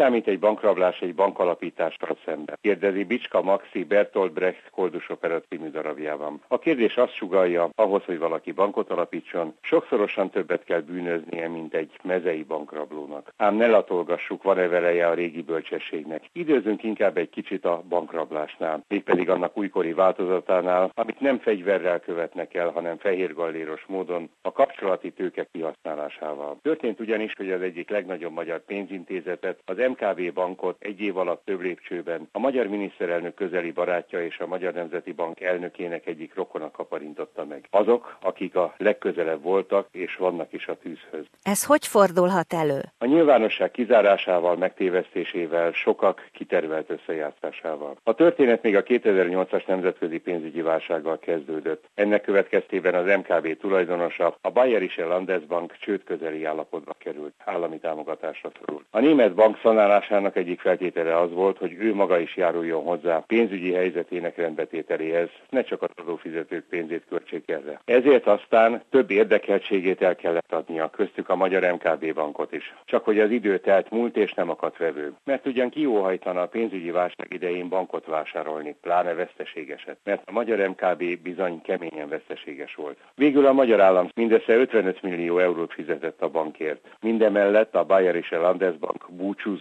számít egy bankrablás egy bankalapítással szemben? Kérdezi Bicska Maxi Bertolt Brecht Koldus Opera című darabjában. A kérdés azt sugalja, ahhoz, hogy valaki bankot alapítson, sokszorosan többet kell bűnöznie, mint egy mezei bankrablónak. Ám ne latolgassuk, van-e veleje a régi bölcsességnek. Időzünk inkább egy kicsit a bankrablásnál, mégpedig annak újkori változatánál, amit nem fegyverrel követnek el, hanem fehérgalléros módon a kapcsolati tőke kihasználásával. Történt ugyanis, hogy az egyik legnagyobb magyar pénzintézetet, az MKB bankot egy év alatt több lépcsőben a magyar miniszterelnök közeli barátja és a Magyar Nemzeti Bank elnökének egyik rokona kaparintotta meg. Azok, akik a legközelebb voltak és vannak is a tűzhöz. Ez hogy fordulhat elő? A nyilvánosság kizárásával, megtévesztésével, sokak kitervelt összejátszásával. A történet még a 2008-as nemzetközi pénzügyi válsággal kezdődött. Ennek következtében az MKB tulajdonosa, a Bayerische Landesbank csőd közeli állapotba került, állami támogatásra szorult. A német bank szanálásának egyik feltétele az volt, hogy ő maga is járuljon hozzá pénzügyi helyzetének rendbetételéhez, ne csak az adófizetők pénzét költsék erre. Ezért aztán több érdekeltségét el kellett adnia, köztük a magyar MKB bankot is. Csak hogy az idő telt múlt és nem akadt vevő. Mert ugyan kióhajtana a pénzügyi válság idején bankot vásárolni, pláne veszteségeset, mert a magyar MKB bizony keményen veszteséges volt. Végül a magyar állam mindössze 55 millió eurót fizetett a bankért. Mindemellett a Bayerische Landesbank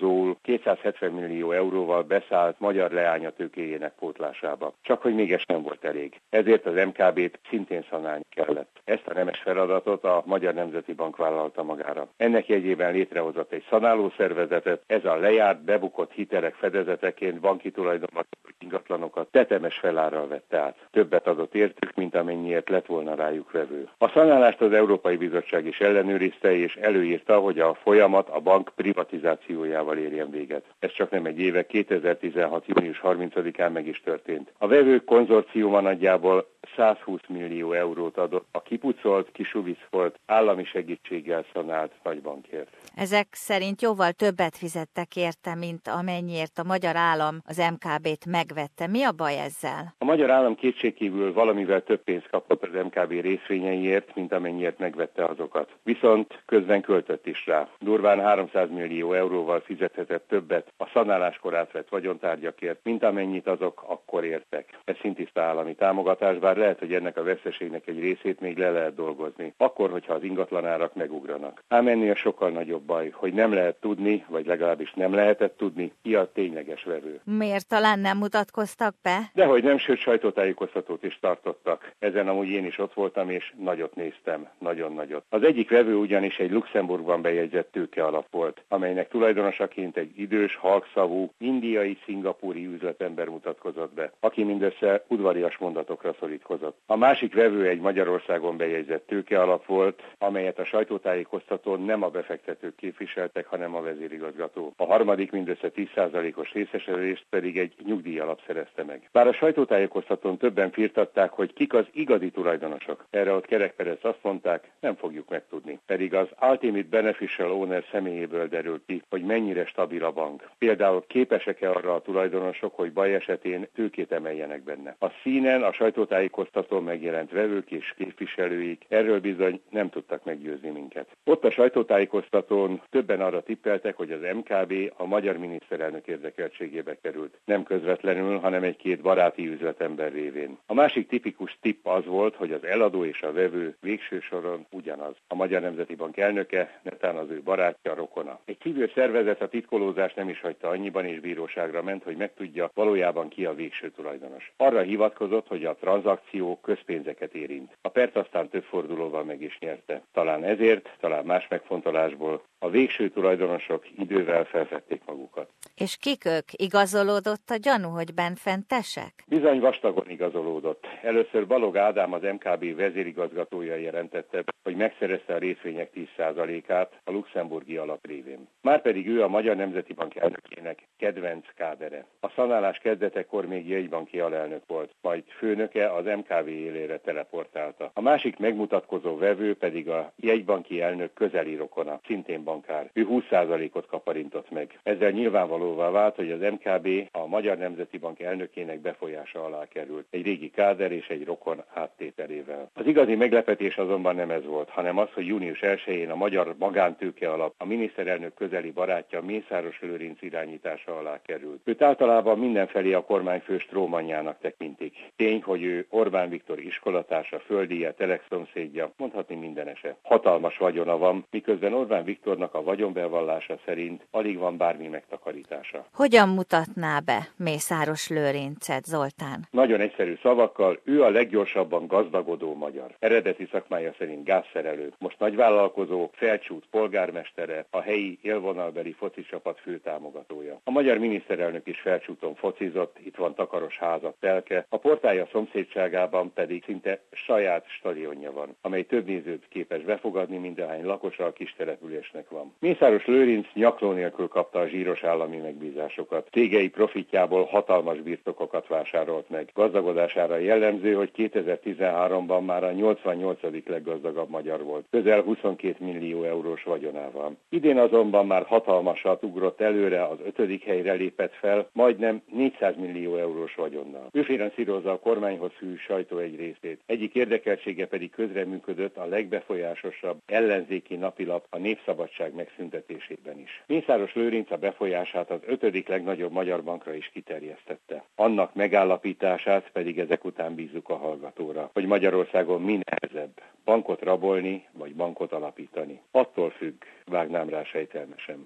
búcsúzóul 270 millió euróval beszállt magyar leánya tőkéjének pótlásába. Csak hogy még ez nem volt elég. Ezért az MKB-t szintén szanálni kellett. Ezt a nemes feladatot a Magyar Nemzeti Bank vállalta magára. Ennek jegyében létrehozott egy szanáló szervezetet, ez a lejárt, bebukott hitelek fedezeteként banki tulajdonban ingatlanokat tetemes felárral vette át. Többet adott értük, mint amennyiért lett volna rájuk vevő. A szanálást az Európai Bizottság is ellenőrizte, és előírta, hogy a folyamat a bank privatizációjával érjen véget. Ez csak nem egy éve, 2016. június 30-án meg is történt. A vevők konzorciuma nagyjából 120 millió eurót adott a kipucolt, kisuviszfolt, állami segítséggel szanált nagybankért. Ezek szerint jóval többet fizettek érte, mint amennyiért a magyar állam az MKB-t megvette. Mi a baj ezzel? A magyar állam kétségkívül valamivel több pénzt kapott az MKB részvényeiért, mint amennyiért megvette azokat. Viszont közben költött is rá. Durván 300 millió euróval fizethetett többet a szanáláskor átvett vagyontárgyakért, mint amennyit azok akkor értek. Ez szintiszta állami támogatás, bár lehet, hogy ennek a veszteségnek egy részét még le lehet dolgozni. Akkor, hogyha az ingatlanárak megugranak. Ám ennél sokkal nagyobb baj, hogy nem lehet tudni, vagy legalábbis nem lehetett tudni, ki a tényleges vevő. Miért talán nem mutatkoztak be? Dehogy nem, sőt sajtótájékoztatót is tartottak. Ezen amúgy én is ott voltam, és nagyot néztem, nagyon nagyot. Az egyik vevő ugyanis egy Luxemburgban bejegyzett tőke alap volt, amelynek tulajdonosaként egy idős, halkszavú, indiai, szingapúri üzletember mutatkozott be, aki mindössze udvarias mondatokra szorítkozott. A másik vevő egy Magyarországon bejegyzett tőke alap volt, amelyet a sajtótájékoztatón nem a befektetők képviseltek, hanem a vezérigazgató. A harmadik mindössze 10%-os részesedést pedig egy nyugdíjalap szerezte meg. Bár a sajtótájékoztatón többen firtatták, hogy kik az igazi tulajdonosok. Erre ott Kerek Perez azt mondták, nem fogjuk megtudni. Pedig az Ultimate Beneficial Owner személyéből derül ki, hogy mennyire stabil a bank. Például képesek-e arra a tulajdonosok, hogy baj esetén tőkét emeljenek benne. A színen a sajtótájékoztatón megjelent vevők és képviselőik erről bizony nem tudtak meggyőzni minket. Ott a sajtótájékoztatón többen arra tippeltek, hogy az MKB a magyar miniszterelnök érdekeltségébe került. Nem közvetlenül, hanem egy-két baráti üzletember révén. A másik tipikus tipp az volt, hogy az eladó és a vevő végső soron ugyanaz. A Magyar Nemzeti Bank elnöke, netán az ő barátja, rokona. Egy civil szervezet a titkolózást nem is hagyta annyiban, és bíróságra ment, hogy megtudja valójában ki a végső tulajdonos. Arra hivatkozott, hogy a tranzakció közpénzeket érint. A pert aztán több fordulóval meg is nyerte. Talán ezért, talán más megfontolásból a végső tulajdonosok idővel felfedték magukat. És kik ők? Igazolódott a gyanú, hogy benfentesek? Bizony vastagon igazolódott. Először Balog Ádám, az MKB vezérigazgatója jelentette, hogy megszerezte a részvények 10%-át a luxemburgi alap révén. Márpedig ő a Magyar Nemzeti Bank elnökének kedvenc kádere. A szanálás kezdetekor még jegybanki alelnök volt, majd főnöke az MKB élére teleportálta. A másik megmutatkozó vevő pedig a jegybanki elnök közeli rokona, szintén bankár. Ő 20%-ot kaparintott meg. Ezzel nyilvánvalóvá vált, hogy az MKB a Magyar Nemzeti Bank elnökének befolyása alá került. Egy régi káder és egy rokon áttételével. Az igazi meglepetés azonban nem ez volt, hanem az, hogy június 1-én a Magyar Magántőke alap a miniszterelnök közeli barátja Mészáros Lőrinc irányítása alá került. Őt általában mindenfelé a kormányfő strómanjának tekintik. Tény, hogy ő Orbán Viktor iskolatársa, földíje, telekszomszédja, mondhatni mindenese. Hatalmas vagyona van, miközben Orbán Viktornak a vagyonbevallása szerint alig van bármi megtakarítása. Hogyan mutatná be Mészáros Lőrincet, Zoltán? Nagyon egyszerű szavakkal, ő a leggyorsabban gazdagodó magyar. Eredeti szakmája szerint gázszerelő, most nagyvállalkozó, felcsút polgármestere, a helyi élvonalbeli foci csapat főtámogatója. A magyar miniszterelnök is felcsúton focizott, itt van takaros házat telke, a portája szomszédságában pedig szinte saját stadionja van, amely több nézőt képes befogadni, mindahány lakosa a kis településnek van. Mészáros Lőrinc nyakló nélkül kapta a zsíros állami megbízásokat. Tégei profitjából hatalmas birtokokat vásárolt meg. Gazdagodására jellemző, hogy 2013-ban már a 88. leggazdagabb magyar volt, közel 22 millió eurós vagyonával. Idén azonban már hatalmasat ugrott előre, az ötödik helyre lépett fel, majdnem 400 millió eurós vagyonnal. Ő finanszírozza a kormányhoz fű sajtó egy részét. Egyik érdekeltsége pedig közreműködött a legbefolyásosabb ellenzéki napilap a Népszabadság megszüntetésében is. Mészáros Lőrinc a befolyását az ötödik legnagyobb magyar bankra is kiterjesztette. Annak megállapítását pedig ezek után bízzuk a hallgatóra, hogy Magyarországon mi nehezebb, bankot rabolni vagy bankot alapítani. Attól függ, vágnám rá sejtelmesen.